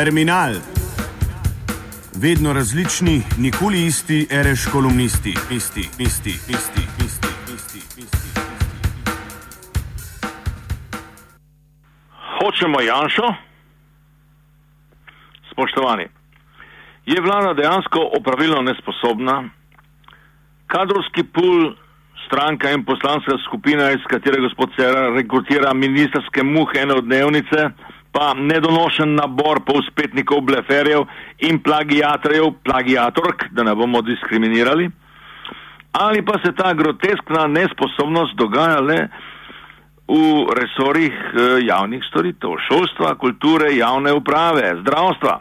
Terminal. Vedno različni, nikoli isti, reš kolumnisti, isti, isti, isti, isti, isti, isti. Hočemo Janšo? Spoštovani, je vlada dejansko opravilno nesposobna? Kadrovski pul, stranka in poslanska skupina, iz katere gospod Cerar rekrutira ministerske muhe enodnevnice, pa nedonošen nabor povspetnikov, bleferjev in plagijatorjev, plagijatork, da ne bomo diskriminirali, ali pa se ta groteskna nesposobnost dogaja le v resorih eh, javnih storitev, šolstva, kulture, javne uprave, zdravstva.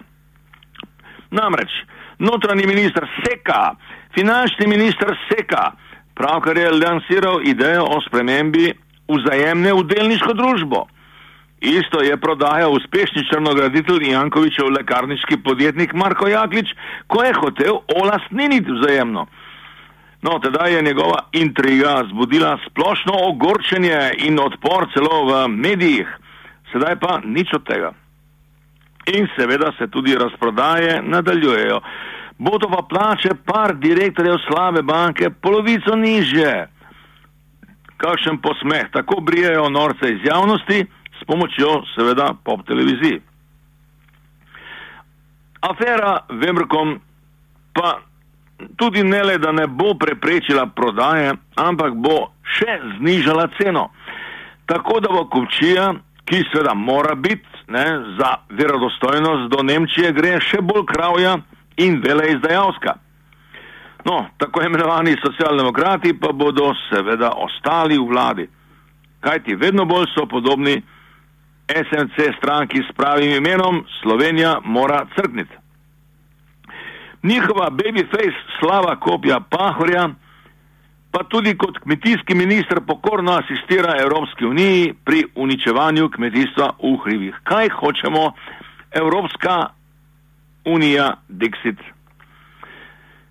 Namreč, notranji minister Seka, finančni minister Seka, pravkar je lansiral idejo o spremembi vzajemne v delniško družbo. Isto je prodajal uspešni črnograditelj Jankovičev lekarniški podjetnik Marko Jaklič, ko je hotel olastniniti vzajemno. No, tedaj je njegova intriga zbudila splošno ogorčenje in odpor celo v medijih, sedaj pa nič od tega. In seveda se tudi razprodaje nadaljujejo. Bodo pa plače par direktorjev slabe banke polovico niže. Kakšen posmeh, tako brijejo norce iz javnosti s pomočjo seveda pop televiziji. Afera Vemrkom pa tudi ne le, da ne bo preprečila prodaje, ampak bo še znižala ceno. Tako da bo kupčija, ki seveda mora biti za verodostojnost do Nemčije, gre še bolj kravja in vele izdajalska. No, tako imenovani socialdemokrati pa bodo seveda ostali v vladi, kajti vedno bolj so podobni SNC stranki s pravim imenom Slovenija mora crkniti. Njihova babyface slava kopja Pahorja pa tudi kot kmetijski minister pokorno asistira Evropski uniji pri uničevanju kmetijstva v hribih. Kaj hočemo Evropska unija Dixit?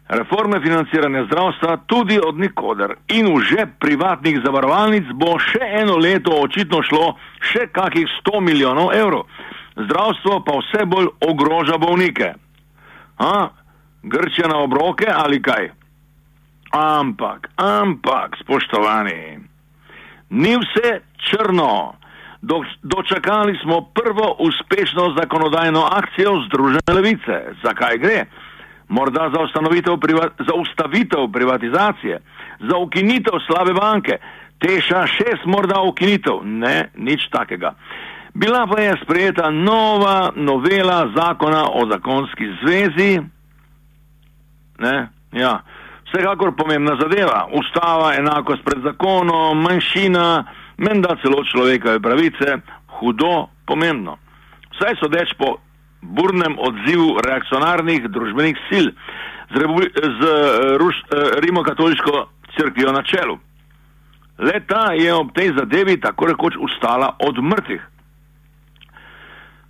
Reforme financiranja zdravstva tudi od nikoder in v žep privatnih zavarovalnic bo še eno leto očitno šlo še kakih 100 milijonov evrov. Zdravstvo pa vse bolj ogroža bolnike. A, Grčija na obroke ali kaj? Ampak, ampak, spoštovani, ni vse črno. Do, dočakali smo prvo uspešno zakonodajno akcijo Združene levice. Zakaj gre? Morda za, priva, za ustavitev privatizacije, za ukinitev slabe banke, teša šest morda ukinitev. Ne, nič takega. Bila pa je sprejeta nova novela zakona o zakonski zvezi. Ne, ja. Vsekakor pomembna zadeva. Ustava, enakost pred zakonom, manjšina, menda celo človekove pravice, hudo pomembno. Vsaj so deč po burnem odzivu reakcionarnih družbenih sil z, z Ruš, Rimokatoliško crkvijo na čelu. Leta je ob tej zadevi tako rekoč ustala od mrtvih.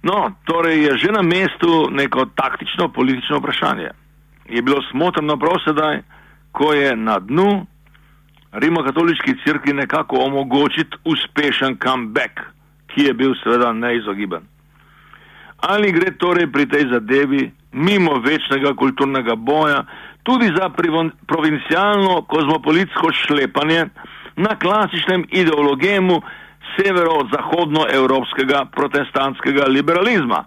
No, torej je že na mestu neko taktično politično vprašanje. Je bilo smotrno prav sedaj, ko je na dnu Rimokatoliški crkvi nekako omogočiti uspešen comeback, ki je bil seveda neizogiben. Ali gre torej pri tej zadevi mimo večnega kulturnega boja tudi za provincialno kozmopolitsko šlepanje na klasičnem ideologemu severo-zahodnoevropskega protestantskega liberalizma?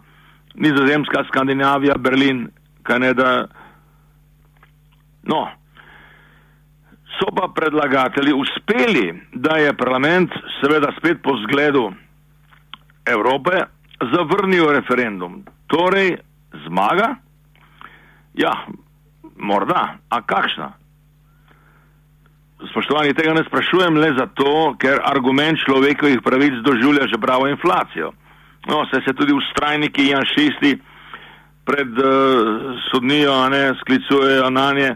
Nizozemska, Skandinavija, Berlin, Kanada. No, so pa predlagatelji uspeli, da je parlament, seveda spet po zgledu Evrope, zavrnil referendum. Torej, zmaga? Ja, morda, a kakšna? Spoštovani, tega ne sprašujem le zato, ker argument človekovih pravic doživlja že pravo inflacijo. No, se se tudi ustrajniki janšisti pred uh, sodnijo, ne, sklicujejo na nje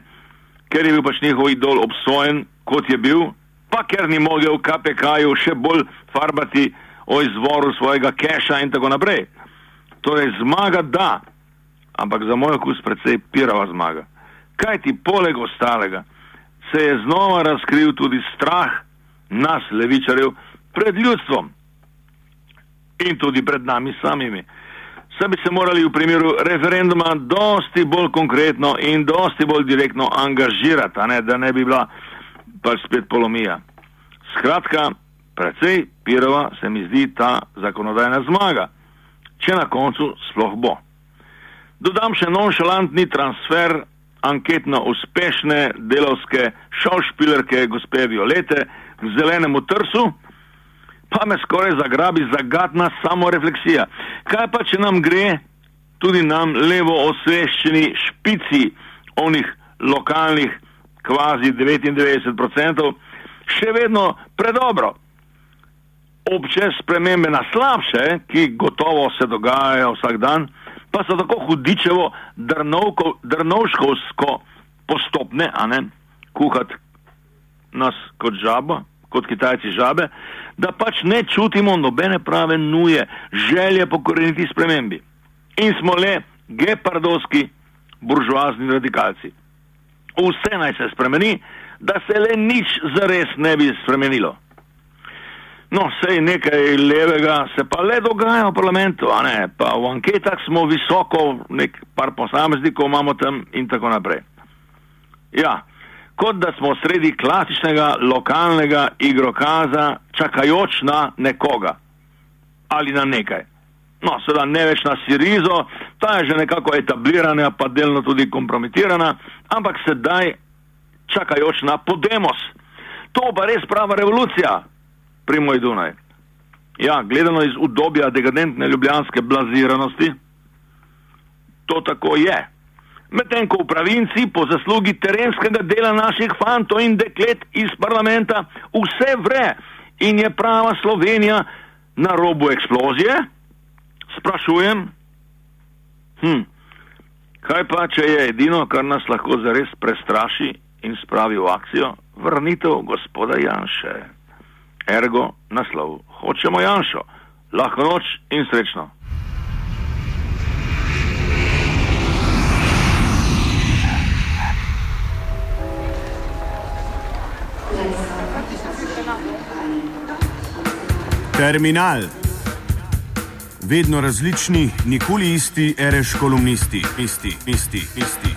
ker je bil pač njihov idol obsojen, kot je bil, pa ker ni mogel v KPK-ju še bolj farbati o izvoru svojega keša in tako naprej. Torej, zmaga da, ampak za moj okus predvsej pirava zmaga. Kaj ti poleg ostalega se je znova razkril tudi strah nas, levičarjev, pred ljudstvom in tudi pred nami samimi. se bi se morali v primeru referenduma dosti bolj konkretno in dosti bolj direktno angažirati, ne, da ne bi bila pač spet polomija. Skratka, precej pirova se mi zdi ta zakonodajna zmaga, če na koncu sploh bo. Dodam še nonšalantni transfer anketno uspešne delovske šolšpilerke gospe Violete k zelenemu trsu, pa me skoraj zagrabi zagatna samorefleksija. Kaj pa, če nam gre tudi nam levo osveščeni špici onih lokalnih kvazi 99%, še vedno predobro. Obče spremembe na slabše, ki gotovo se dogajajo vsak dan, pa so tako hudičevo, drnovškovsko postopne, a ne, kuhati nas kot žaba, kot kitajci žabe, da pač ne čutimo nobene prave nuje, želje pokoreniti spremembi. In smo le gepardovski buržoazni radikalci. Vse naj se spremeni, da se le nič zares ne bi spremenilo. No, sej nekaj levega se pa le dogaja v parlamentu, a ne, pa v anketah smo visoko, nek par posameznikov imamo tam in tako naprej. Ja, kot da smo sredi klasičnega lokalnega igrokaza, čakajoč na nekoga ali na nekaj. No, seveda ne več na Sirizo, ta je že nekako etablirana, pa delno tudi kompromitirana, ampak sedaj čakajoč na Podemos. To pa res prava revolucija, Primoj Dunaj. Ja, gledano iz udobja dekadentne ljubljanske blaziranosti, to tako je. Medtem ko v provinci po zaslugi terenskega dela naših fantov in deklet iz parlamenta vse vre in je prava Slovenija na robu eksplozije, sprašujem, hm, kaj pa, če je edino, kar nas lahko zares prestraši in spravi v akcijo, vrnitev gospoda Janše ergo naslov. Hočemo Janšo, lahko noč in srečno. Terminal. Vedno različni, nikoli isti, reš kolumnisti, isti, isti, isti.